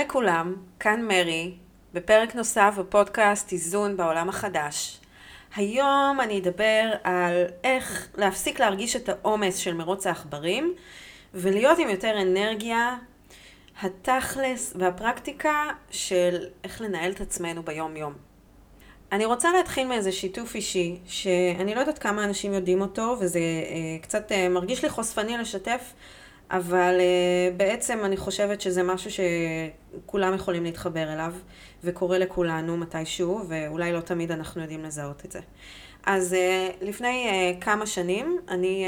לכולם, כאן מרי, בפרק נוסף בפודקאסט איזון בעולם החדש. היום אני אדבר על איך להפסיק להרגיש את העומס של מרוץ העכברים ולהיות עם יותר אנרגיה, התכלס והפרקטיקה של איך לנהל את עצמנו ביום יום. אני רוצה להתחיל מאיזה שיתוף אישי, שאני לא יודעת כמה אנשים יודעים אותו, וזה אה, קצת אה, מרגיש לי חושפני לשתף, אבל אה, בעצם אני חושבת שזה משהו שכולם יכולים להתחבר אליו, וקורה לכולנו מתישהו, ואולי לא תמיד אנחנו יודעים לזהות את זה. אז אה, לפני אה, כמה שנים, אני...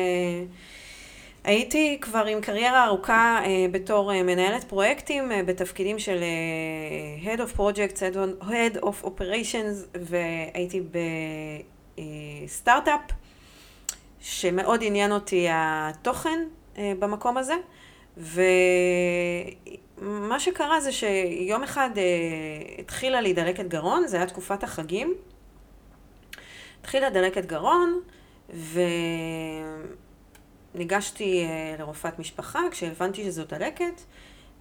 הייתי כבר עם קריירה ארוכה בתור מנהלת פרויקטים בתפקידים של Head of Projects, Head of Operations, והייתי בסטארט-אפ, שמאוד עניין אותי התוכן במקום הזה, ומה שקרה זה שיום אחד אה, התחילה לי דלקת גרון, זה היה תקופת החגים. התחילה דלקת גרון, ו... ניגשתי אה, לרופאת משפחה כשהבנתי שזו דלקת,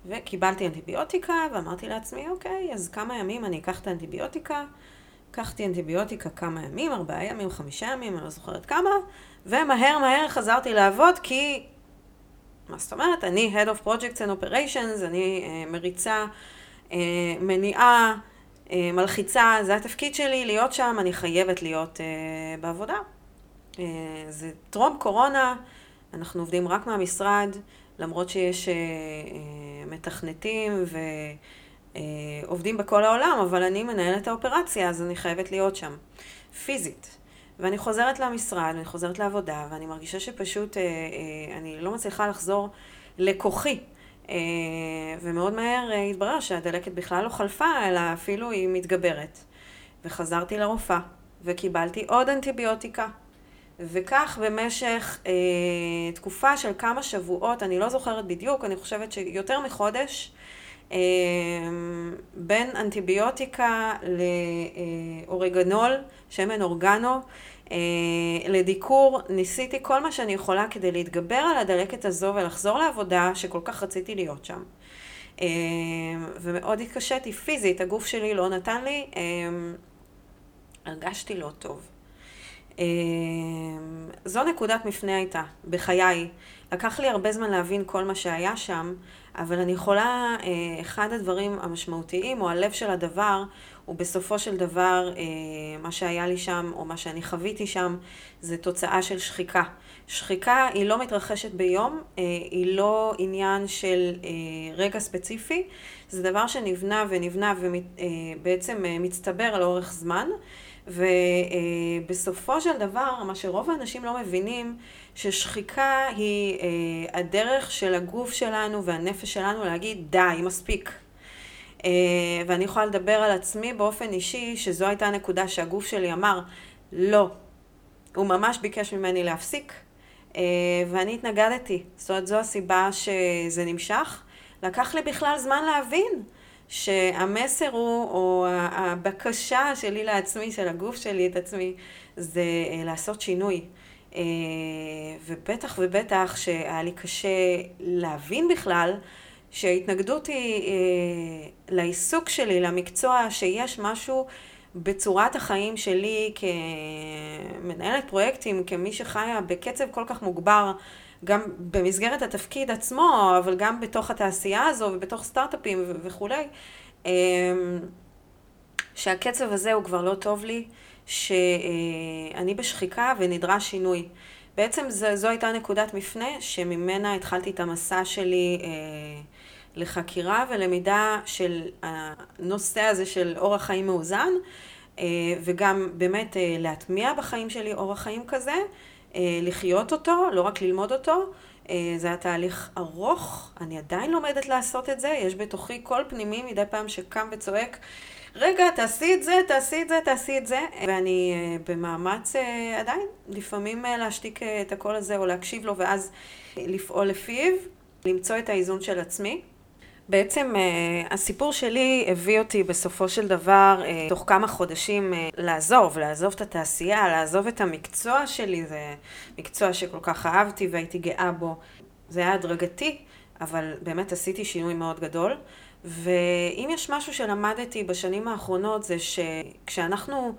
וקיבלתי אנטיביוטיקה, ואמרתי לעצמי, אוקיי, אז כמה ימים אני אקח את האנטיביוטיקה. לקחתי אנטיביוטיקה כמה ימים, ארבעה ימים, חמישה ימים, אני לא זוכרת כמה, ומהר מהר חזרתי לעבוד כי, מה זאת אומרת, אני Head of Projects and Operations, אני uh, מריצה, uh, מניעה, uh, מלחיצה, זה התפקיד שלי להיות שם, אני חייבת להיות uh, בעבודה. Uh, זה טרום קורונה, אנחנו עובדים רק מהמשרד, למרות שיש אה, אה, מתכנתים ועובדים אה, בכל העולם, אבל אני מנהלת האופרציה, אז אני חייבת להיות שם, פיזית. ואני חוזרת למשרד, אני חוזרת לעבודה, ואני מרגישה שפשוט אה, אה, אני לא מצליחה לחזור לכוחי. אה, ומאוד מהר אה, התברר שהדלקת בכלל לא חלפה, אלא אפילו היא מתגברת. וחזרתי לרופאה, וקיבלתי עוד אנטיביוטיקה, וכך במשך אה, תקופה של כמה שבועות, אני לא זוכרת בדיוק, אני חושבת שיותר מחודש, בין אנטיביוטיקה לאורגנול, שמן אורגנו, אה, לדיקור, ניסיתי כל מה שאני יכולה כדי להתגבר על הדלקת הזו ולחזור לעבודה שכל כך רציתי להיות שם. אה, ומאוד התקשיתי פיזית, הגוף שלי לא נתן לי, אה, הרגשתי לא טוב. אמ, זו נקודת מפנה הייתה, בחיי. לקח לי הרבה זמן להבין כל מה שהיה שם, אבל אני יכולה, אה, אחד הדברים המשמעותיים, או הלב של הדבר, הוא בסופו של דבר, אה, מה שהיה לי שם, או מה שאני חוויתי שם, זה תוצאה של שחיקה. שחיקה היא לא מתרחשת ביום, אה, היא לא עניין של רגע ספציפי, זה דבר שנבנה ונבנה ובעצם מצטבר לאורך זמן. ובסופו של דבר, מה שרוב האנשים לא מבינים, ששחיקה היא אה, הדרך של הגוף שלנו והנפש שלנו להגיד, די, מספיק. אה, ואני יכולה לדבר על עצמי באופן אישי, שזו הייתה הנקודה שהגוף שלי אמר, לא. הוא ממש ביקש ממני להפסיק, אה, ואני התנגדתי. זאת אומרת, זו הסיבה שזה נמשך. לקח לי בכלל זמן להבין. שהמסר הוא, או הבקשה שלי לעצמי, של הגוף שלי את עצמי, זה אה, לעשות שינוי. אה, ובטח ובטח שהיה לי קשה להבין בכלל שההתנגדות היא אה, לעיסוק שלי, למקצוע, שיש משהו בצורת החיים שלי כמנהלת פרויקטים, כמי שחיה בקצב כל כך מוגבר, גם במסגרת התפקיד עצמו, אבל גם בתוך התעשייה הזו ובתוך סטארט-אפים וכולי, אמ, שהקצב הזה הוא כבר לא טוב לי, שאני בשחיקה ונדרש שינוי. בעצם זו, זו הייתה נקודת מפנה שממנה התחלתי את המסע שלי אה, לחקירה ולמידה של הנושא הזה של אורח חיים מאוזן, אה, וגם באמת אה, להטמיע בחיים שלי אורח חיים כזה, לחיות אותו, לא רק ללמוד אותו. אה, זה היה תהליך ארוך, אני עדיין לומדת לעשות את זה, יש בתוכי קול פנימי מדי פעם שקם וצועק, רגע, תעשי את זה, תעשי את זה, תעשי את זה, ואני אה, במאמץ עדיין, לפעמים להשתיק את הקול הזה או להקשיב לו ואז לפעול לפיו, למצוא את האיזון של עצמי. בעצם אה, הסיפור שלי הביא אותי בסופו של דבר, אה, תוך כמה חודשים, אה, לעזוב, לעזוב את התעשייה, לעזוב את המקצוע שלי, זה מקצוע שכל כך אהבתי והייתי גאה בו. זה היה הדרגתי, אבל באמת עשיתי שינוי מאוד גדול. ואם יש משהו שלמדתי בשנים האחרונות זה שכשאנחנו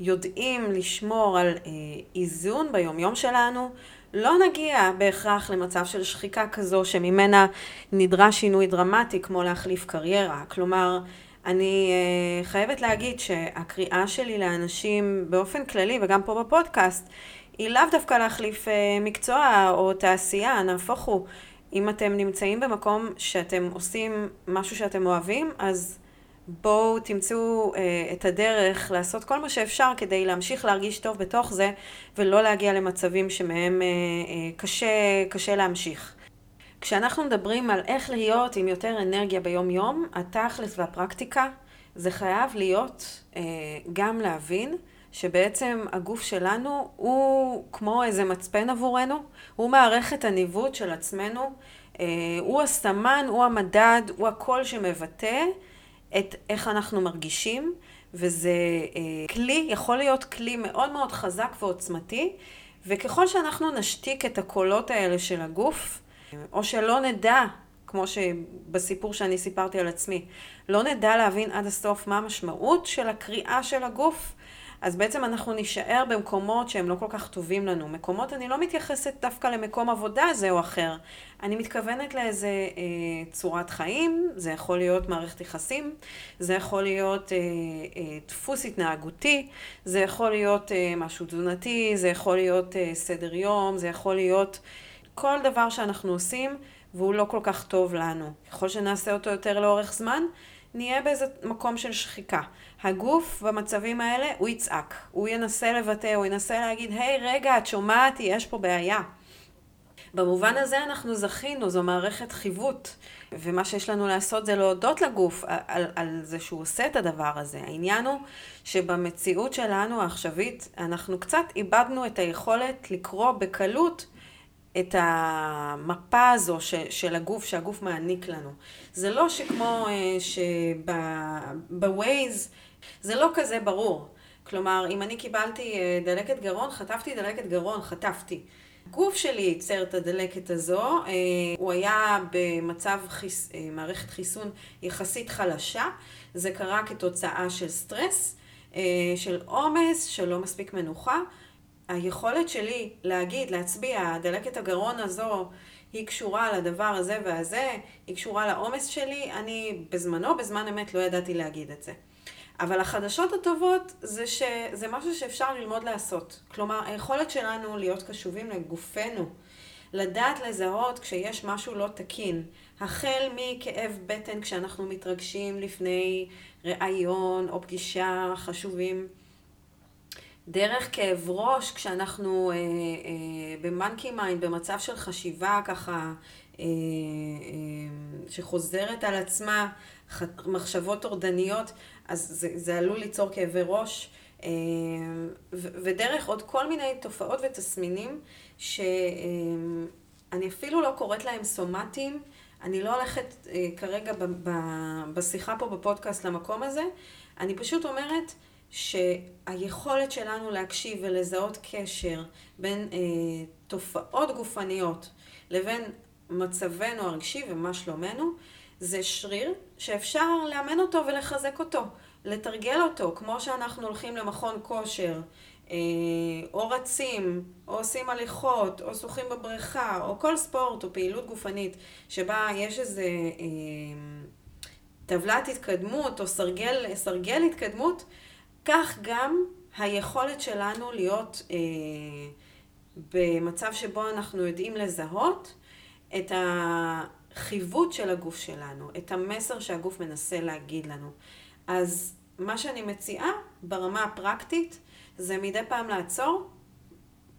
יודעים לשמור על אה, איזון ביומיום שלנו, לא נגיע בהכרח למצב של שחיקה כזו שממנה נדרש שינוי דרמטי כמו להחליף קריירה. כלומר, אני אה, חייבת להגיד שהקריאה שלי לאנשים באופן כללי וגם פה בפודקאסט היא לאו דווקא להחליף אה, מקצוע או תעשייה, נהפוך הוא. אם אתם נמצאים במקום שאתם עושים משהו שאתם אוהבים, אז בואו תמצאו אה, את הדרך לעשות כל מה שאפשר כדי להמשיך להרגיש טוב בתוך זה, ולא להגיע למצבים שמהם אה, אה, קשה, קשה להמשיך. כשאנחנו מדברים על איך להיות עם יותר אנרגיה ביום-יום, התכלס והפרקטיקה, זה חייב להיות אה, גם להבין שבעצם הגוף שלנו הוא כמו איזה מצפן עבורנו, הוא מערכת הניווט של עצמנו, אה, הוא הסמן, הוא המדד, הוא הקול שמבטא את איך אנחנו מרגישים, וזה אה, כלי, יכול להיות כלי מאוד מאוד חזק ועוצמתי, וככל שאנחנו נשתיק את הקולות האלה של הגוף, או שלא נדע, כמו שבסיפור שאני סיפרתי על עצמי, לא נדע להבין עד הסוף מה המשמעות של הקריאה של הגוף, אז בעצם אנחנו נישאר במקומות שהם לא כל כך טובים לנו. מקומות, אני לא מתייחסת דווקא למקום עבודה זה או אחר. אני מתכוונת לאיזה אה, צורת חיים, זה יכול להיות מערכת יחסים, זה יכול להיות אה, אה, דפוס התנהגותי, זה יכול להיות אה, משהו תזונתי, זה יכול להיות אה, סדר יום, זה יכול להיות כל דבר שאנחנו עושים והוא לא כל כך טוב לנו. ככל שנעשה אותו יותר לאורך זמן, נהיה באיזה מקום של שחיקה. הגוף במצבים האלה, הוא יצעק, הוא ינסה לבטא, הוא ינסה להגיד, היי, hey, רגע, את שומעת, יש פה בעיה. במובן הזה אנחנו זכינו, זו מערכת חיווט, ומה שיש לנו לעשות זה להודות לגוף על, על, על זה שהוא עושה את הדבר הזה. העניין הוא שבמציאות שלנו העכשווית, אנחנו קצת איבדנו את היכולת לקרוא בקלות את המפה הזו ש, של הגוף, שהגוף מעניק לנו. זה לא שכמו אה, שבווייז, זה לא כזה ברור. כלומר, אם אני קיבלתי אה, דלקת גרון, חטפתי דלקת גרון, חטפתי. הגוף שלי ייצר את הדלקת הזו, אה, הוא היה במצב חיס, מערכת חיסון יחסית חלשה, זה קרה כתוצאה של סטרס, של עומס, של לא מספיק מנוחה. היכולת שלי להגיד, להצביע, דלקת הגרון הזו היא קשורה לדבר הזה והזה, היא קשורה לעומס שלי, אני בזמנו, בזמן אמת, לא ידעתי להגיד את זה. אבל החדשות הטובות זה שזה משהו שאפשר ללמוד לעשות. כלומר, היכולת שלנו להיות קשובים לגופנו, לדעת לזהות כשיש משהו לא תקין, החל מכאב בטן כשאנחנו מתרגשים לפני ראיון או פגישה חשובים. דרך כאב ראש, כשאנחנו אה, אה, ב monkey mind, במצב של חשיבה ככה, אה, אה, שחוזרת על עצמה, ח, מחשבות טורדניות, אז זה, זה עלול ליצור כאבי ראש. אה, ו, ודרך עוד כל מיני תופעות ותסמינים, שאני אה, אפילו לא קוראת להם סומטיים, אני לא הולכת אה, כרגע ב, ב, בשיחה פה בפודקאסט למקום הזה, אני פשוט אומרת, שהיכולת שלנו להקשיב ולזהות קשר בין אה, תופעות גופניות לבין מצבנו הרגשי ומה שלומנו, זה שריר שאפשר לאמן אותו ולחזק אותו, לתרגל אותו, כמו שאנחנו הולכים למכון כושר, אה, או רצים, או עושים הליכות, או שוחים בבריכה, או כל ספורט או פעילות גופנית שבה יש איזה אה, טבלת התקדמות או סרגל, סרגל התקדמות, כך גם היכולת שלנו להיות אה, במצב שבו אנחנו יודעים לזהות את החיווט של הגוף שלנו, את המסר שהגוף מנסה להגיד לנו. אז מה שאני מציעה ברמה הפרקטית זה מדי פעם לעצור,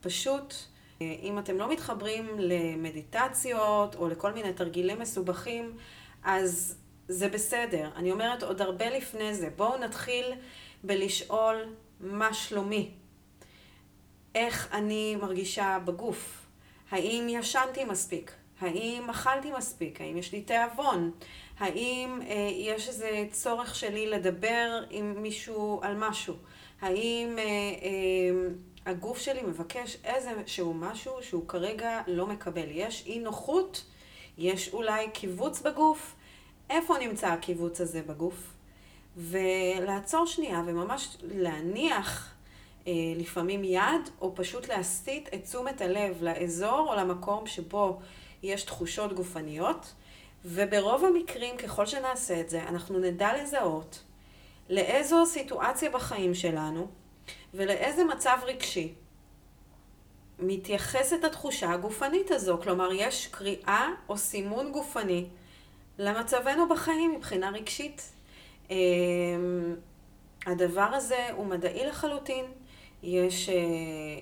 פשוט אה, אם אתם לא מתחברים למדיטציות או לכל מיני תרגילים מסובכים, אז זה בסדר. אני אומרת עוד הרבה לפני זה, בואו נתחיל בלשאול מה שלומי, איך אני מרגישה בגוף, האם ישנתי מספיק, האם אכלתי מספיק, האם יש לי תיאבון, האם אה, יש איזה צורך שלי לדבר עם מישהו על משהו, האם אה, אה, הגוף שלי מבקש איזה שהוא משהו שהוא כרגע לא מקבל. יש אי נוחות, יש אולי קיבוץ בגוף, איפה נמצא הקיבוץ הזה בגוף, ולעצור שנייה וממש להניח אה, לפעמים יד, או פשוט להסיט את תשומת הלב לאזור או למקום שבו יש תחושות גופניות, וברוב המקרים, ככל שנעשה את זה, אנחנו נדע לזהות לאיזו סיטואציה בחיים שלנו ולאיזה מצב רגשי מתייחסת התחושה הגופנית הזו. כלומר, יש קריאה או סימון גופני למצבנו בחיים מבחינה רגשית. אמ, הדבר הזה הוא מדעי לחלוטין. יש אה,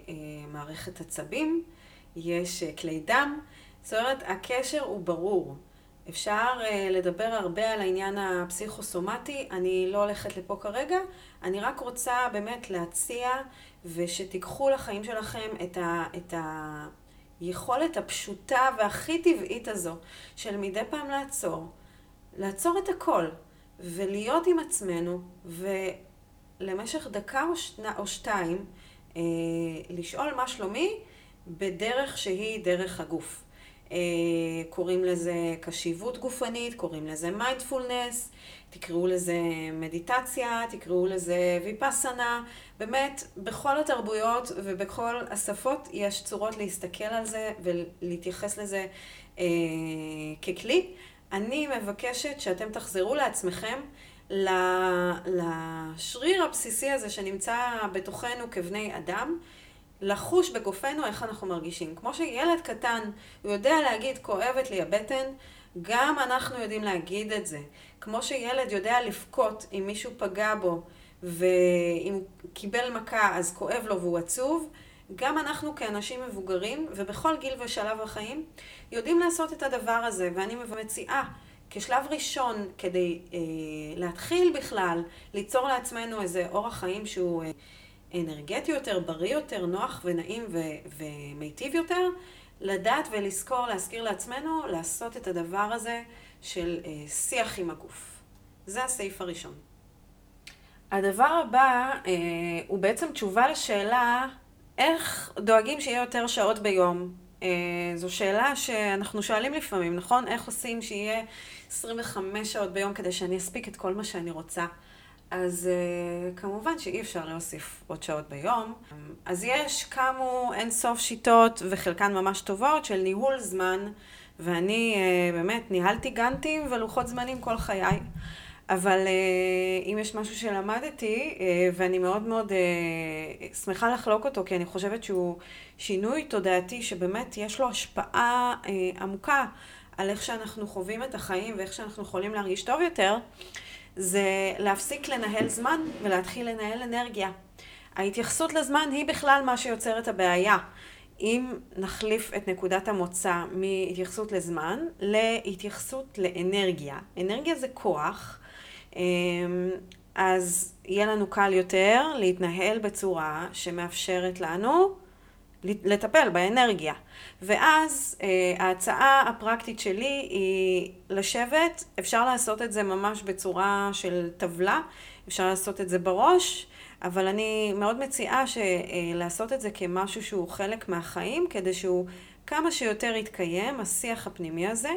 אה, מערכת עצבים, יש אה, כלי דם. זאת אומרת, הקשר הוא ברור. אפשר לדבר הרבה על העניין הפסיכוסומטי, אני לא הולכת לפה כרגע, אני רק רוצה באמת להציע ושתיקחו לחיים שלכם את, ה, את היכולת הפשוטה והכי טבעית הזו של מדי פעם לעצור, לעצור את הכל ולהיות עם עצמנו ולמשך דקה או, שנה, או שתיים uh, לשאול מה שלומי בדרך שהיא דרך הגוף. אה, קוראים לזה קשיבות גופנית, קוראים לזה מיינדפולנס, תקראו לזה מדיטציה, תקראו לזה ויפאסנה. באמת, בכל התרבויות ובכל השפות יש צורות להסתכל על זה ולהתייחס לזה אה, ככלי. אני מבקשת שאתם תחזרו לעצמכם לשריר הבסיסי הזה שנמצא בתוכנו כבני אדם. לחוש בגופנו איך אנחנו מרגישים. כמו שילד קטן, הוא יודע להגיד, כואבת לי הבטן, גם אנחנו יודעים להגיד את זה. כמו שילד יודע לבכות אם מישהו פגע בו, ואם קיבל מכה אז כואב לו והוא עצוב, גם אנחנו כאנשים מבוגרים, ובכל גיל ושלב בחיים, יודעים לעשות את הדבר הזה. ואני מציעה, כשלב ראשון, כדי אה, להתחיל בכלל, ליצור לעצמנו איזה אורח חיים שהוא... אה, אנרגטי יותר, בריא יותר, נוח ונעים ו- ומיטיב יותר, לדעת ולזכור, להזכיר לעצמנו, לעשות את הדבר הזה של אה, שיח עם הגוף. זה הסעיף הראשון. הדבר הבא אה, הוא בעצם תשובה לשאלה איך דואגים שיהיה יותר שעות ביום. אה, זו שאלה שאנחנו שואלים לפעמים, נכון? איך עושים שיהיה 25 שעות ביום כדי שאני אספיק את כל מה שאני רוצה? אז uh, כמובן שאי אפשר להוסיף עוד שעות ביום. אז יש, קמו אין סוף שיטות, וחלקן ממש טובות, של ניהול זמן, ואני uh, באמת ניהלתי גאנטים ולוחות זמנים כל חיי. אבל uh, אם יש משהו שלמדתי, uh, ואני מאוד מאוד uh, שמחה לחלוק אותו, כי אני חושבת שהוא שינוי תודעתי שבאמת יש לו השפעה עמוקה על איך שאנחנו חווים את החיים ואיך שאנחנו יכולים להרגיש טוב יותר. זה להפסיק לנהל זמן ולהתחיל לנהל אנרגיה. ההתייחסות לזמן היא בכלל מה שיוצר את הבעיה. אם נחליף את נקודת המוצא מהתייחסות לזמן להתייחסות לאנרגיה. אנרגיה זה כוח, אז יהיה לנו קל יותר להתנהל בצורה שמאפשרת לנו לטפל באנרגיה. ואז אה, ההצעה הפרקטית שלי היא לשבת, אפשר לעשות את זה ממש בצורה של טבלה, אפשר לעשות את זה בראש, אבל אני מאוד מציעה לעשות את זה כמשהו שהוא חלק מהחיים, כדי שהוא כמה שיותר יתקיים, השיח הפנימי הזה,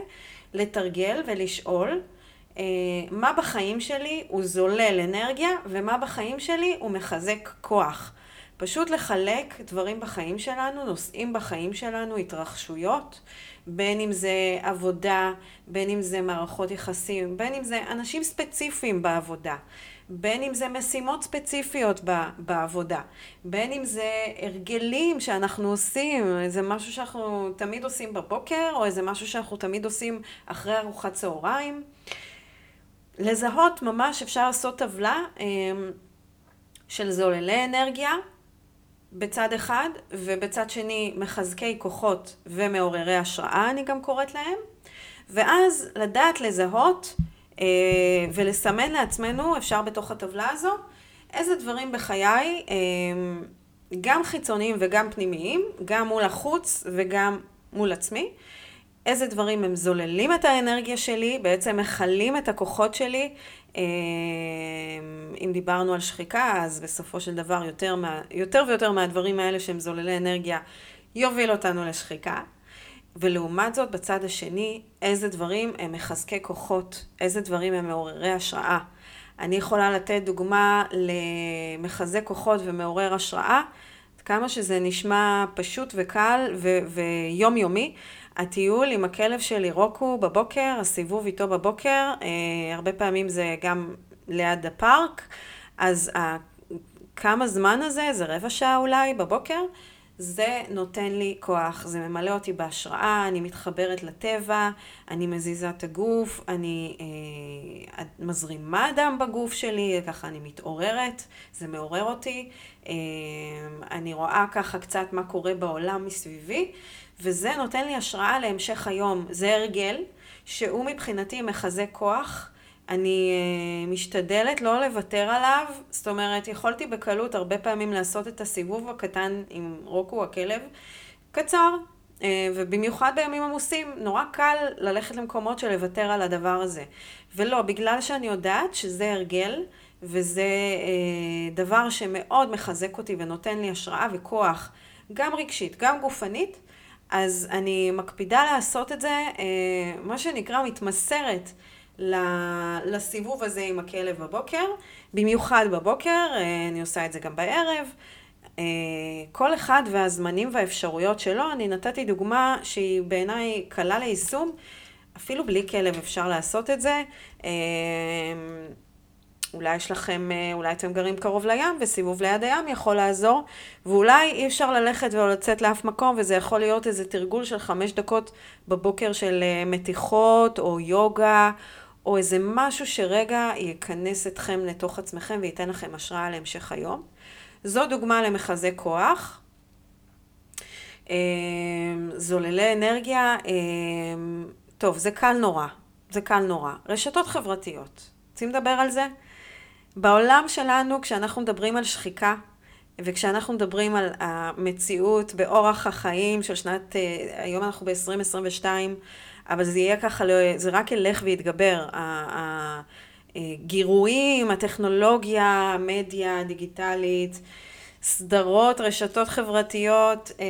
לתרגל ולשאול. אה, מה בחיים שלי הוא זולל אנרגיה ומה בחיים שלי הוא מחזק כוח. פשוט לחלק דברים בחיים שלנו, נושאים בחיים שלנו, התרחשויות, בין אם זה עבודה, בין אם זה מערכות יחסים, בין אם זה אנשים ספציפיים בעבודה, בין אם זה משימות ספציפיות בעבודה, בין אם זה הרגלים שאנחנו עושים, איזה משהו שאנחנו תמיד עושים בבוקר, או איזה משהו שאנחנו תמיד עושים אחרי ארוחת צהריים. לזהות ממש אפשר לעשות טבלה אמ, של זוללי אנרגיה, בצד אחד, ובצד שני מחזקי כוחות ומעוררי השראה, אני גם קוראת להם, ואז לדעת לזהות אה, ולסמן לעצמנו, אפשר בתוך הטבלה הזו, איזה דברים בחיי, אה, גם חיצוניים וגם פנימיים, גם מול החוץ וגם מול עצמי, איזה דברים הם זוללים את האנרגיה שלי, בעצם מכלים את הכוחות שלי. אה, אם דיברנו על שחיקה, אז בסופו של דבר יותר, מה, יותר ויותר מהדברים האלה שהם זוללי אנרגיה, יוביל אותנו לשחיקה. ולעומת זאת, בצד השני, איזה דברים הם מחזקי כוחות, איזה דברים הם מעוררי השראה. אני יכולה לתת דוגמה למחזק כוחות ומעורר השראה, כמה שזה נשמע פשוט וקל ו- ויומיומי. הטיול עם הכלב שלי רוקו בבוקר, הסיבוב איתו בבוקר, אה, הרבה פעמים זה גם ליד הפארק, אז כמה זמן הזה, זה רבע שעה אולי בבוקר, זה נותן לי כוח, זה ממלא אותי בהשראה, אני מתחברת לטבע, אני מזיזה את הגוף, אני אה, מזרימה דם בגוף שלי, ככה אני מתעוררת, זה מעורר אותי, אה, אני רואה ככה קצת מה קורה בעולם מסביבי, וזה נותן לי השראה להמשך היום. זה הרגל שהוא מבחינתי מחזק כוח. אני uh, משתדלת לא לוותר עליו, זאת אומרת, יכולתי בקלות הרבה פעמים לעשות את הסיבוב הקטן עם רוקו הכלב, קצר, uh, ובמיוחד בימים עמוסים, נורא קל ללכת למקומות של לוותר על הדבר הזה. ולא, בגלל שאני יודעת שזה הרגל, וזה uh, דבר שמאוד מחזק אותי ונותן לי השראה וכוח, גם רגשית, גם גופנית, אז אני מקפידה לעשות את זה, uh, מה שנקרא מתמסרת. לסיבוב הזה עם הכלב בבוקר, במיוחד בבוקר, אה, אני עושה את זה גם בערב. אה, כל אחד והזמנים והאפשרויות שלו, אני נתתי דוגמה שהיא בעיניי קלה ליישום, אפילו בלי כלב אפשר לעשות את זה. אה, אולי יש לכם, אולי אתם גרים קרוב לים, וסיבוב ליד הים יכול לעזור, ואולי אי אפשר ללכת ולא לצאת לאף מקום, וזה יכול להיות איזה תרגול של חמש דקות בבוקר של מתיחות, או יוגה, או איזה משהו שרגע יכנס אתכם לתוך עצמכם וייתן לכם השראה להמשך היום. זו דוגמה למחזה כוח. אמ, זוללי אנרגיה, אמ, טוב, זה קל נורא, זה קל נורא. רשתות חברתיות, רוצים לדבר על זה? בעולם שלנו, כשאנחנו מדברים על שחיקה, וכשאנחנו מדברים על המציאות באורח החיים של שנת, אה, היום אנחנו ב-2022, אבל זה יהיה ככה, זה רק ילך ויתגבר. הגירויים, הטכנולוגיה, המדיה הדיגיטלית, סדרות, רשתות חברתיות, אה,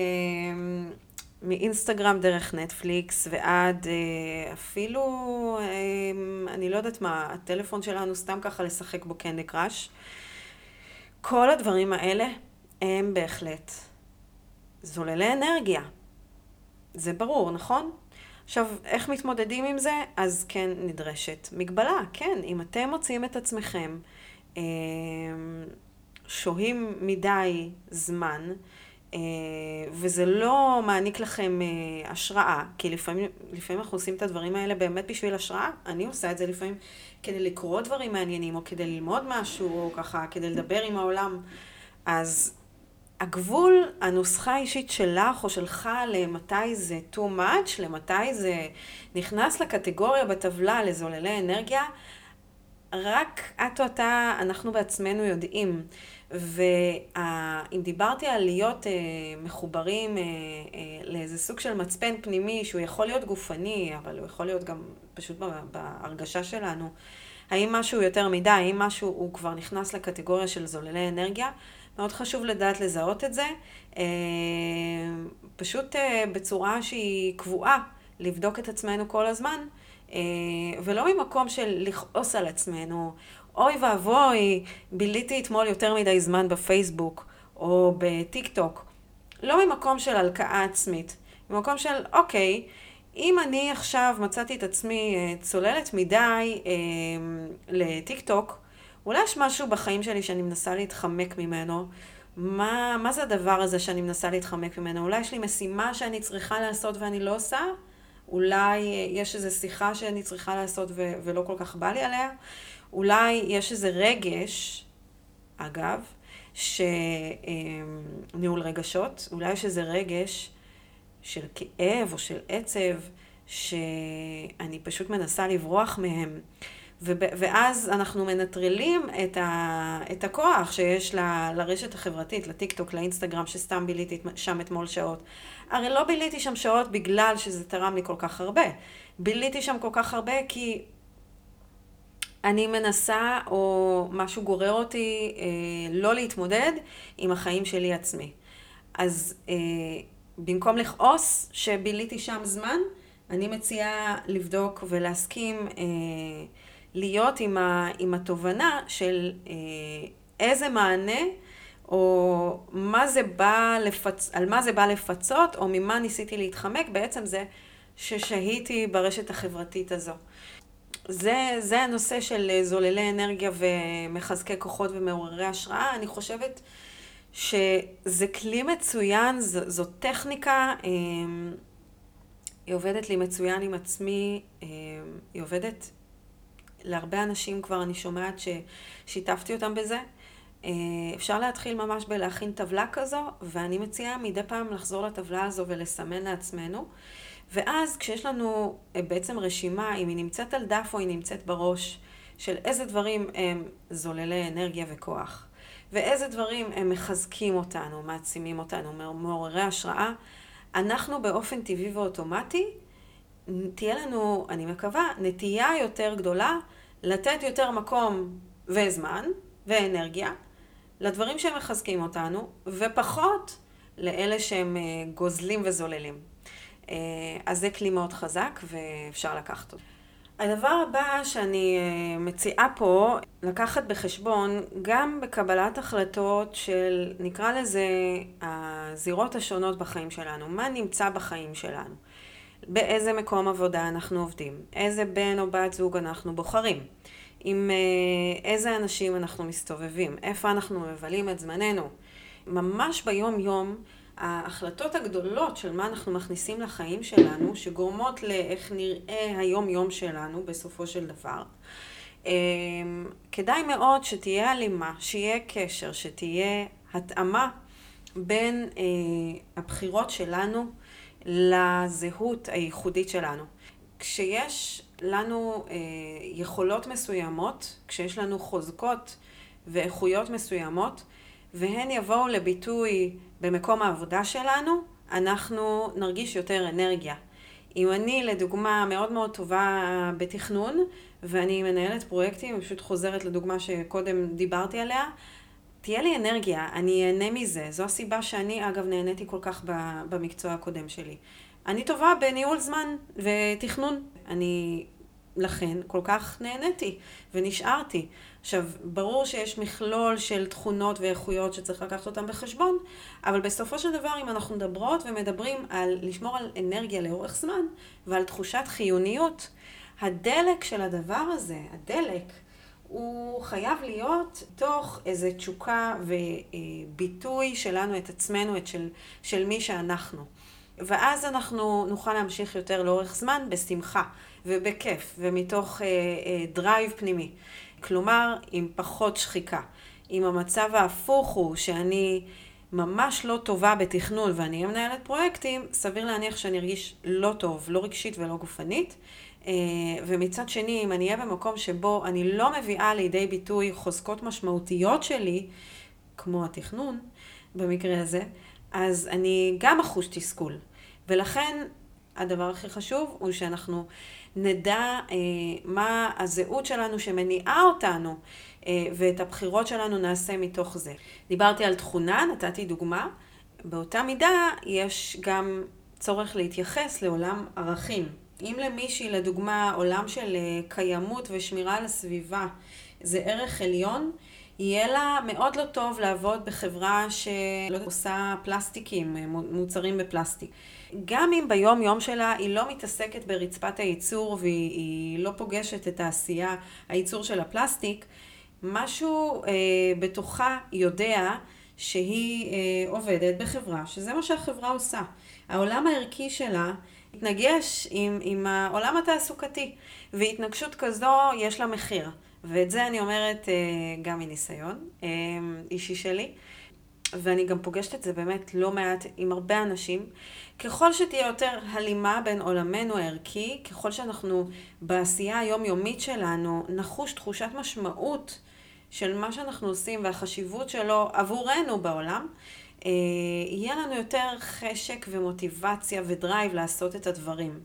מאינסטגרם דרך נטפליקס ועד אה, אפילו, אה, אני לא יודעת מה, הטלפון שלנו סתם ככה לשחק בו קנדי קראש. כל הדברים האלה הם בהחלט זוללי אנרגיה. זה ברור, נכון? עכשיו, איך מתמודדים עם זה? אז כן נדרשת מגבלה, כן, אם אתם מוצאים את עצמכם אה, שוהים מדי זמן, וזה לא מעניק לכם אה, השראה, כי לפעמים, לפעמים אנחנו עושים את הדברים האלה באמת בשביל השראה, אני עושה את זה לפעמים כדי לקרוא דברים מעניינים, או כדי ללמוד משהו, או ככה, כדי לדבר עם העולם, אז הגבול, הנוסחה האישית שלך או שלך למתי זה too much, למתי זה נכנס לקטגוריה בטבלה לזוללי אנרגיה, רק את או אתה, אנחנו בעצמנו יודעים. ואם דיברתי על להיות אה, מחוברים אה, אה, לאיזה סוג של מצפן פנימי, שהוא יכול להיות גופני, אבל הוא יכול להיות גם פשוט בהרגשה שלנו, האם משהו יותר מדי, האם משהו הוא כבר נכנס לקטגוריה של זוללי אנרגיה, מאוד חשוב לדעת לזהות את זה, אה, פשוט אה, בצורה שהיא קבועה, לבדוק את עצמנו כל הזמן, ולא ממקום של לכעוס על עצמנו, אוי ואבוי, ביליתי אתמול יותר מדי זמן בפייסבוק או בטיק טוק. לא ממקום של הלקאה עצמית, ממקום של אוקיי, אם אני עכשיו מצאתי את עצמי צוללת מדי אה, לטיק טוק, אולי יש משהו בחיים שלי שאני מנסה להתחמק ממנו. מה, מה זה הדבר הזה שאני מנסה להתחמק ממנו? אולי יש לי משימה שאני צריכה לעשות ואני לא עושה? אולי יש איזו שיחה שאני צריכה לעשות ו- ולא כל כך בא לי עליה? אולי יש איזה רגש, אגב, שניהול רגשות, אולי יש איזה רגש של כאב או של עצב, שאני פשוט מנסה לברוח מהם. ואז אנחנו מנטרלים את, ה, את הכוח שיש ל, לרשת החברתית, לטיקטוק, לאינסטגרם, שסתם ביליתי שם אתמול שעות. הרי לא ביליתי שם שעות בגלל שזה תרם לי כל כך הרבה. ביליתי שם כל כך הרבה כי אני מנסה, או משהו גורר אותי, אה, לא להתמודד עם החיים שלי עצמי. אז אה, במקום לכעוס שביליתי שם זמן, אני מציעה לבדוק ולהסכים אה, להיות עם, ה, עם התובנה של אה, איזה מענה או מה זה בא לפצ... על מה זה בא לפצות, או ממה ניסיתי להתחמק, בעצם זה ששהיתי ברשת החברתית הזו. זה, זה הנושא של זוללי אנרגיה ומחזקי כוחות ומעוררי השראה. אני חושבת שזה כלי מצוין, זו, זו טכניקה, אמ, היא עובדת לי מצוין עם עצמי, אמ, היא עובדת להרבה אנשים כבר, אני שומעת ששיתפתי אותם בזה. אה, אפשר להתחיל ממש בלהכין טבלה כזו, ואני מציעה מדי פעם לחזור לטבלה הזו ולסמן לעצמנו. ואז כשיש לנו אה, בעצם רשימה, אם היא נמצאת על דף או היא נמצאת בראש, של איזה דברים הם זוללי אנרגיה וכוח, ואיזה דברים הם מחזקים אותנו, מעצימים אותנו, מעוררי השראה, אנחנו באופן טבעי ואוטומטי, תהיה לנו, אני מקווה, נטייה יותר גדולה לתת יותר מקום וזמן ואנרגיה לדברים שהם מחזקים אותנו, ופחות לאלה שהם אה, גוזלים וזוללים. אה, אז זה כלי מאוד חזק ואפשר לקחת אותו. הדבר הבא שאני אה, מציעה פה, לקחת בחשבון גם בקבלת החלטות של, נקרא לזה, הזירות השונות בחיים שלנו. מה נמצא בחיים שלנו? באיזה מקום עבודה אנחנו עובדים? איזה בן או בת זוג אנחנו בוחרים? עם אה, איזה אנשים אנחנו מסתובבים, איפה אנחנו מבלים את זמננו. ממש ביום-יום, ההחלטות הגדולות של מה אנחנו מכניסים לחיים שלנו, שגורמות לאיך נראה היום-יום שלנו בסופו של דבר. אה, כדאי מאוד שתהיה הלימה, שיהיה קשר, שתהיה התאמה בין אה, הבחירות שלנו לזהות הייחודית שלנו. כשיש לנו אה, יכולות מסוימות, כשיש לנו חוזקות ואיכויות מסוימות, והן יבואו לביטוי במקום העבודה שלנו, אנחנו נרגיש יותר אנרגיה. אם אני, לדוגמה, מאוד מאוד טובה בתכנון, ואני מנהלת פרויקטים, פשוט חוזרת לדוגמה שקודם דיברתי עליה, תהיה לי אנרגיה, אני אהנה מזה. זו הסיבה שאני, אגב, נהניתי כל כך במקצוע הקודם שלי. אני טובה בניהול זמן ותכנון. אני לכן כל כך נהניתי ונשארתי. עכשיו, ברור שיש מכלול של תכונות ואיכויות שצריך לקחת אותן בחשבון, אבל בסופו של דבר, אם אנחנו מדברות ומדברים על לשמור על אנרגיה לאורך זמן ועל תחושת חיוניות, הדלק של הדבר הזה, הדלק, הוא חייב להיות תוך איזו תשוקה וביטוי שלנו את עצמנו, את של, של מי שאנחנו. ואז אנחנו נוכל להמשיך יותר לאורך זמן בשמחה ובכיף ומתוך אה, אה, drive פנימי. כלומר, עם פחות שחיקה. אם המצב ההפוך הוא שאני ממש לא טובה בתכנון ואני אהיה מנהלת פרויקטים, סביר להניח שאני ארגיש לא טוב, לא רגשית ולא גופנית. אה, ומצד שני, אם אני אהיה במקום שבו אני לא מביאה לידי ביטוי חוזקות משמעותיות שלי, כמו התכנון במקרה הזה, אז אני גם אחוש תסכול. ולכן הדבר הכי חשוב הוא שאנחנו נדע אה, מה הזהות שלנו שמניעה אותנו אה, ואת הבחירות שלנו נעשה מתוך זה. דיברתי על תכונה, נתתי דוגמה. באותה מידה יש גם צורך להתייחס לעולם ערכים. אם למישהי, לדוגמה, עולם של אה, קיימות ושמירה על הסביבה זה ערך עליון, יהיה לה מאוד לא טוב לעבוד בחברה שלא עושה פלסטיקים, אה, מוצרים בפלסטיק. גם אם ביום יום שלה היא לא מתעסקת ברצפת הייצור והיא לא פוגשת את העשייה, הייצור של הפלסטיק, משהו אה, בתוכה יודע שהיא אה, עובדת בחברה, שזה מה שהחברה עושה. העולם הערכי שלה מתנגש עם, עם העולם התעסוקתי, והתנגשות כזו יש לה מחיר. ואת זה אני אומרת אה, גם מניסיון אה, אישי שלי. ואני גם פוגשת את זה באמת לא מעט עם הרבה אנשים. ככל שתהיה יותר הלימה בין עולמנו הערכי, ככל שאנחנו בעשייה היומיומית שלנו נחוש תחושת משמעות של מה שאנחנו עושים והחשיבות שלו עבורנו בעולם, יהיה לנו יותר חשק ומוטיבציה ודרייב לעשות את הדברים.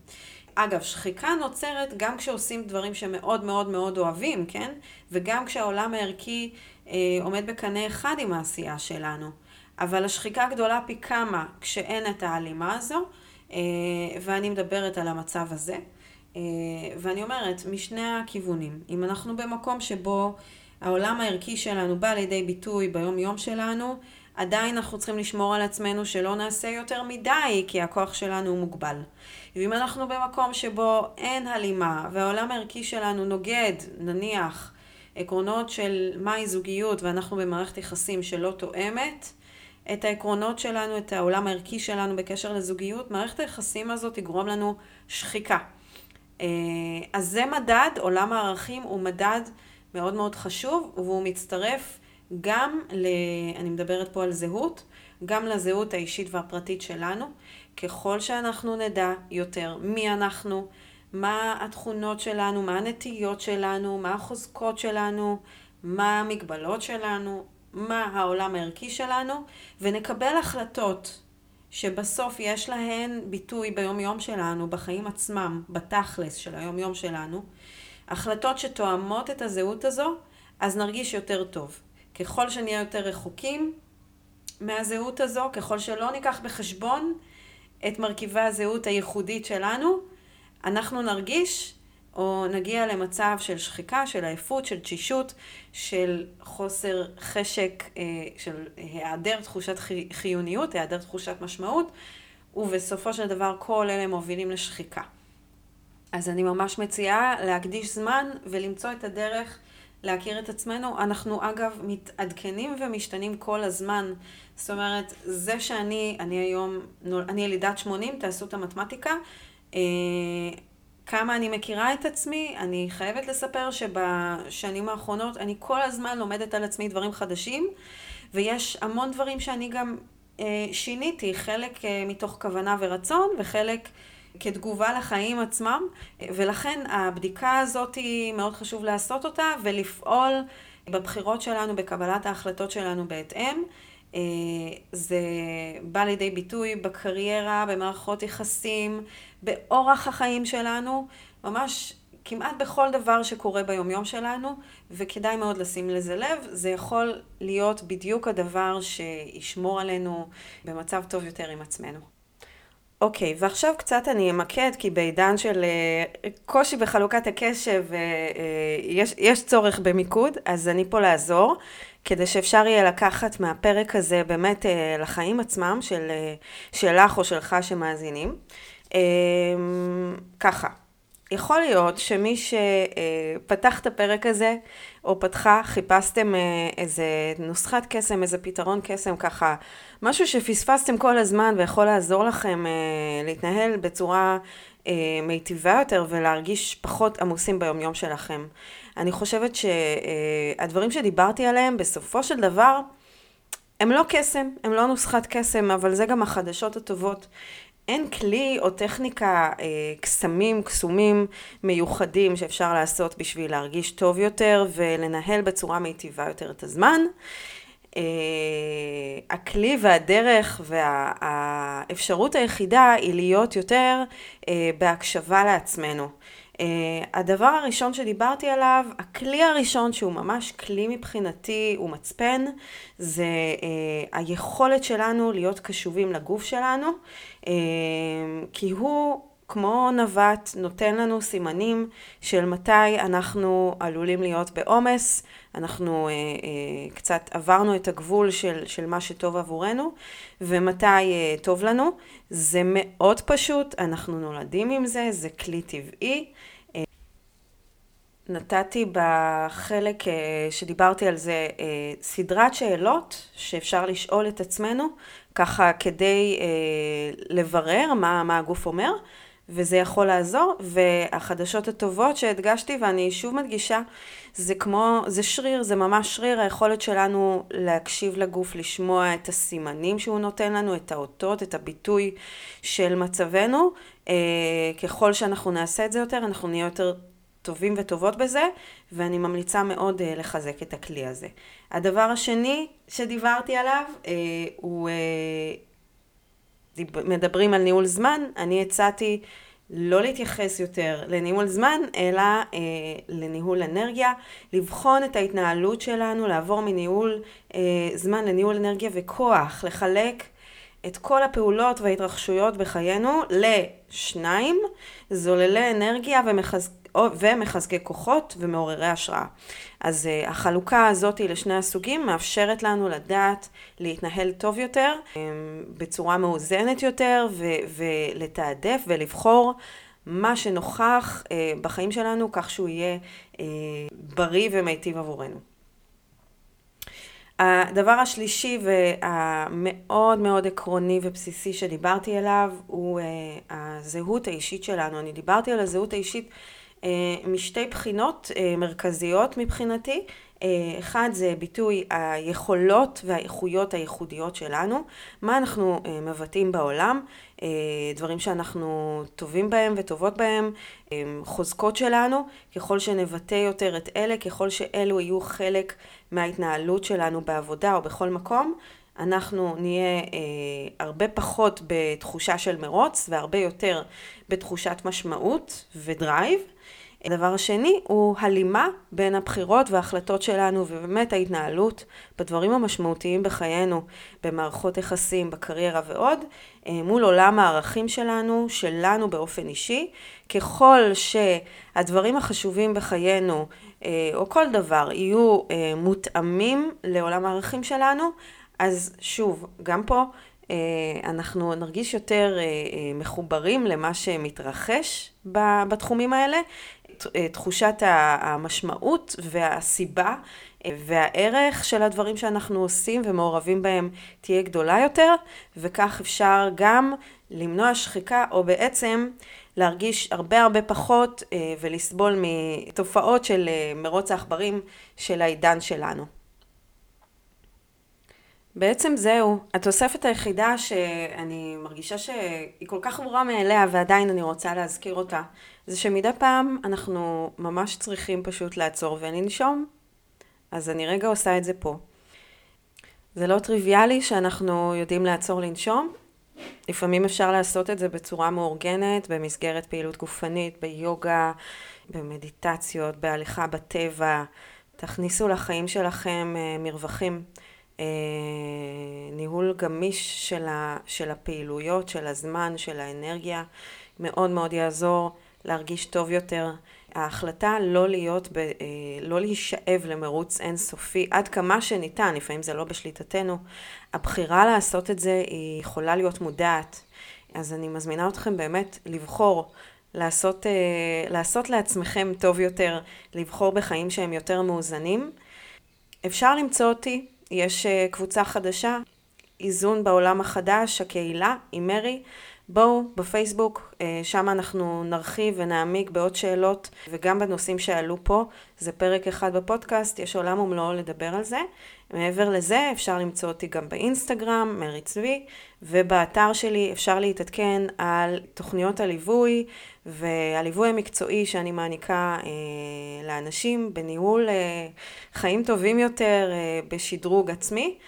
אגב, שחיקה נוצרת גם כשעושים דברים שמאוד מאוד מאוד אוהבים, כן? וגם כשהעולם הערכי אה, עומד בקנה אחד עם העשייה שלנו. אבל השחיקה גדולה פי כמה כשאין את ההלימה הזו, אה, ואני מדברת על המצב הזה. אה, ואני אומרת, משני הכיוונים, אם אנחנו במקום שבו העולם הערכי שלנו בא לידי ביטוי ביום יום שלנו, עדיין אנחנו צריכים לשמור על עצמנו שלא נעשה יותר מדי, כי הכוח שלנו הוא מוגבל. ואם אנחנו במקום שבו אין הלימה, והעולם הערכי שלנו נוגד, נניח, עקרונות של מהי זוגיות, ואנחנו במערכת יחסים שלא תואמת את העקרונות שלנו, את העולם הערכי שלנו בקשר לזוגיות, מערכת היחסים הזאת תגרום לנו שחיקה. אה, אז זה מדד, עולם הערכים הוא מדד מאוד מאוד חשוב, והוא מצטרף גם, ל... אני מדברת פה על זהות, גם לזהות האישית והפרטית שלנו. ככל שאנחנו נדע יותר מי אנחנו, מה התכונות שלנו, מה הנטיות שלנו, מה החוזקות שלנו, מה המגבלות שלנו, מה העולם הערכי שלנו, ונקבל החלטות שבסוף יש להן ביטוי ביום יום שלנו, בחיים עצמם, בתכלס של היום יום שלנו, החלטות שתואמות את הזהות הזו, אז נרגיש יותר טוב. ככל שנהיה יותר רחוקים מהזהות הזו, ככל שלא ניקח בחשבון את מרכיבי הזהות הייחודית שלנו, אנחנו נרגיש או נגיע למצב של שחיקה, של עייפות, של תשישות, של חוסר חשק, אה, של היעדר תחושת חיוניות, היעדר תחושת משמעות, ובסופו של דבר כל אלה מובילים לשחיקה. אז אני ממש מציעה להקדיש זמן ולמצוא את הדרך להכיר את עצמנו. אנחנו אגב מתעדכנים ומשתנים כל הזמן. זאת אומרת, זה שאני, אני היום, אני ילידת 80, תעשו את המתמטיקה. אה, כמה אני מכירה את עצמי, אני חייבת לספר שבשנים האחרונות אני כל הזמן לומדת על עצמי דברים חדשים, ויש המון דברים שאני גם אה, שיניתי, חלק אה, מתוך כוונה ורצון, וחלק כתגובה לחיים עצמם, ולכן הבדיקה הזאת היא מאוד חשוב לעשות אותה ולפעול בבחירות שלנו, בקבלת ההחלטות שלנו בהתאם. אה, זה בא לידי ביטוי בקריירה, במערכות יחסים, באורח החיים שלנו, ממש כמעט בכל דבר שקורה ביומיום שלנו, וכדאי מאוד לשים לזה לב, זה יכול להיות בדיוק הדבר שישמור עלינו במצב טוב יותר עם עצמנו. אוקיי, ועכשיו קצת אני אמקד, כי בעידן של uh, קושי בחלוקת הקשב, uh, uh, יש, יש צורך במיקוד, אז אני פה לעזור, כדי שאפשר יהיה לקחת מהפרק הזה באמת uh, לחיים עצמם, של, uh, שלך או שלך שמאזינים. ככה, יכול להיות שמי שפתח את הפרק הזה, או פתחה, חיפשתם איזה נוסחת קסם, איזה פתרון קסם, ככה, משהו שפספסתם כל הזמן ויכול לעזור לכם להתנהל בצורה מיטיבה יותר ולהרגיש פחות עמוסים ביומיום שלכם. אני חושבת שהדברים שדיברתי עליהם, בסופו של דבר, הם לא קסם, הם לא נוסחת קסם, אבל זה גם החדשות הטובות. אין כלי או טכניקה, אה, קסמים, קסומים מיוחדים שאפשר לעשות בשביל להרגיש טוב יותר ולנהל בצורה מיטיבה יותר את הזמן. אה, הכלי והדרך והאפשרות היחידה היא להיות יותר אה, בהקשבה לעצמנו. Uh, הדבר הראשון שדיברתי עליו, הכלי הראשון שהוא ממש כלי מבחינתי, הוא מצפן, זה uh, היכולת שלנו להיות קשובים לגוף שלנו, uh, כי הוא כמו נווט נותן לנו סימנים של מתי אנחנו עלולים להיות בעומס, אנחנו uh, uh, קצת עברנו את הגבול של, של מה שטוב עבורנו ומתי uh, טוב לנו. זה מאוד פשוט, אנחנו נולדים עם זה, זה כלי טבעי. נתתי בחלק שדיברתי על זה סדרת שאלות שאפשר לשאול את עצמנו, ככה כדי לברר מה, מה הגוף אומר. וזה יכול לעזור, והחדשות הטובות שהדגשתי, ואני שוב מדגישה, זה כמו, זה שריר, זה ממש שריר, היכולת שלנו להקשיב לגוף, לשמוע את הסימנים שהוא נותן לנו, את האותות, את הביטוי של מצבנו. אה, ככל שאנחנו נעשה את זה יותר, אנחנו נהיה יותר טובים וטובות בזה, ואני ממליצה מאוד אה, לחזק את הכלי הזה. הדבר השני שדיברתי עליו אה, הוא... מדברים על ניהול זמן, אני הצעתי לא להתייחס יותר לניהול זמן, אלא אה, לניהול אנרגיה, לבחון את ההתנהלות שלנו, לעבור מניהול אה, זמן לניהול אנרגיה וכוח, לחלק את כל הפעולות וההתרחשויות בחיינו לשניים, זוללי אנרגיה ומחז... ומחזקי כוחות ומעוררי השראה. אז uh, החלוקה הזאת לשני הסוגים מאפשרת לנו לדעת להתנהל טוב יותר, um, בצורה מאוזנת יותר, ולתעדף ולבחור מה שנוכח uh, בחיים שלנו כך שהוא יהיה בריא ומיטיב עבורנו. הדבר השלישי והמאוד מאוד עקרוני ובסיסי שדיברתי עליו הוא הזהות האישית שלנו. אני דיברתי על הזהות האישית אה, משתי בחינות אה, מרכזיות מבחינתי. אה, אחד זה ביטוי היכולות והאיכויות הייחודיות שלנו, מה אנחנו מבטאים בעולם, דברים שאנחנו טובים בהם וטובות בהם, חוזקות שלנו, ככל שנבטא יותר את אלה, ככל שאלו יהיו חלק מההתנהלות שלנו בעבודה או בכל מקום, אנחנו נהיה אה, הרבה פחות בתחושה של מרוץ והרבה יותר בתחושת משמעות ודרייב. הדבר השני הוא הלימה בין הבחירות וההחלטות שלנו ובאמת ההתנהלות בדברים המשמעותיים בחיינו, במערכות יחסים, בקריירה ועוד, אה, מול עולם הערכים שלנו, שלנו באופן אישי. ככל שהדברים החשובים בחיינו, אה, או כל דבר, יהיו אה, מותאמים לעולם הערכים שלנו, אז שוב, גם פה אנחנו נרגיש יותר מחוברים למה שמתרחש בתחומים האלה, אה, תחושת המשמעות והסיבה אה, והערך של הדברים שאנחנו עושים ומעורבים בהם תהיה גדולה יותר, וכך אפשר גם למנוע שחיקה, או בעצם להרגיש הרבה הרבה פחות אה, ולסבול מתופעות של מרוץ העכברים של העידן שלנו. בעצם זהו. התוספת היחידה שאני מרגישה שהיא כל כך ברורה מאליה ועדיין אני רוצה להזכיר אותה, זה שמדי פעם אנחנו ממש צריכים פשוט לעצור ולנשום. אז אני רגע עושה את זה פה. זה לא טריוויאלי שאנחנו יודעים לעצור לנשום. לפעמים אפשר לעשות את זה בצורה מאורגנת, במסגרת פעילות גופנית, ביוגה, במדיטציות, בהליכה בטבע. תכניסו לחיים שלכם אה, מרווחים. אה, ניהול גמיש של, ה, של הפעילויות, של הזמן, של האנרגיה, מאוד מאוד יעזור להרגיש טוב יותר. ההחלטה לא להיות, ב, אה, לא להישאב למרוץ אינסופי עד כמה שניתן, לפעמים זה לא בשליטתנו, הבחירה לעשות את זה היא יכולה להיות מודעת. אז אני מזמינה אתכם באמת לבחור, לעשות, אה, לעשות לעצמכם טוב יותר, לבחור בחיים שהם יותר מאוזנים. אפשר למצוא אותי יש אה, קבוצה חדשה, איזון בעולם החדש, הקהילה, עם מרי. בואו בפייסבוק, אה, שם אנחנו נרחיב ונעמיק בעוד שאלות וגם בנושאים שעלו פה. זה פרק אחד בפודקאסט, יש עולם ומלואו לדבר על זה. מעבר לזה אפשר למצוא אותי גם באינסטגרם, מרי צבי, ובאתר שלי אפשר להתעדכן על תוכניות הליווי והליווי המקצועי שאני מעניקה אה, לאנשים בניהול אה, חיים טובים יותר, אה, בשדרוג עצמי.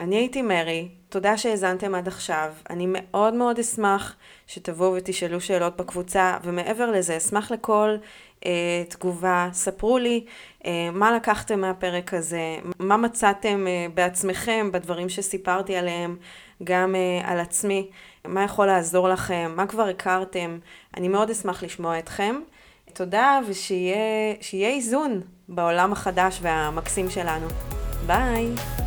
אני הייתי מרי, תודה שהאזנתם עד עכשיו. אני מאוד מאוד אשמח שתבואו ותשאלו שאלות בקבוצה, ומעבר לזה, אשמח לכל אה, תגובה. ספרו לי אה, מה לקחתם מהפרק הזה, מה מצאתם אה, בעצמכם בדברים שסיפרתי עליהם, גם אה, על עצמי, מה יכול לעזור לכם, מה כבר הכרתם. אני מאוד אשמח לשמוע אתכם. תודה, ושיהיה איזון בעולם החדש והמקסים שלנו. ביי!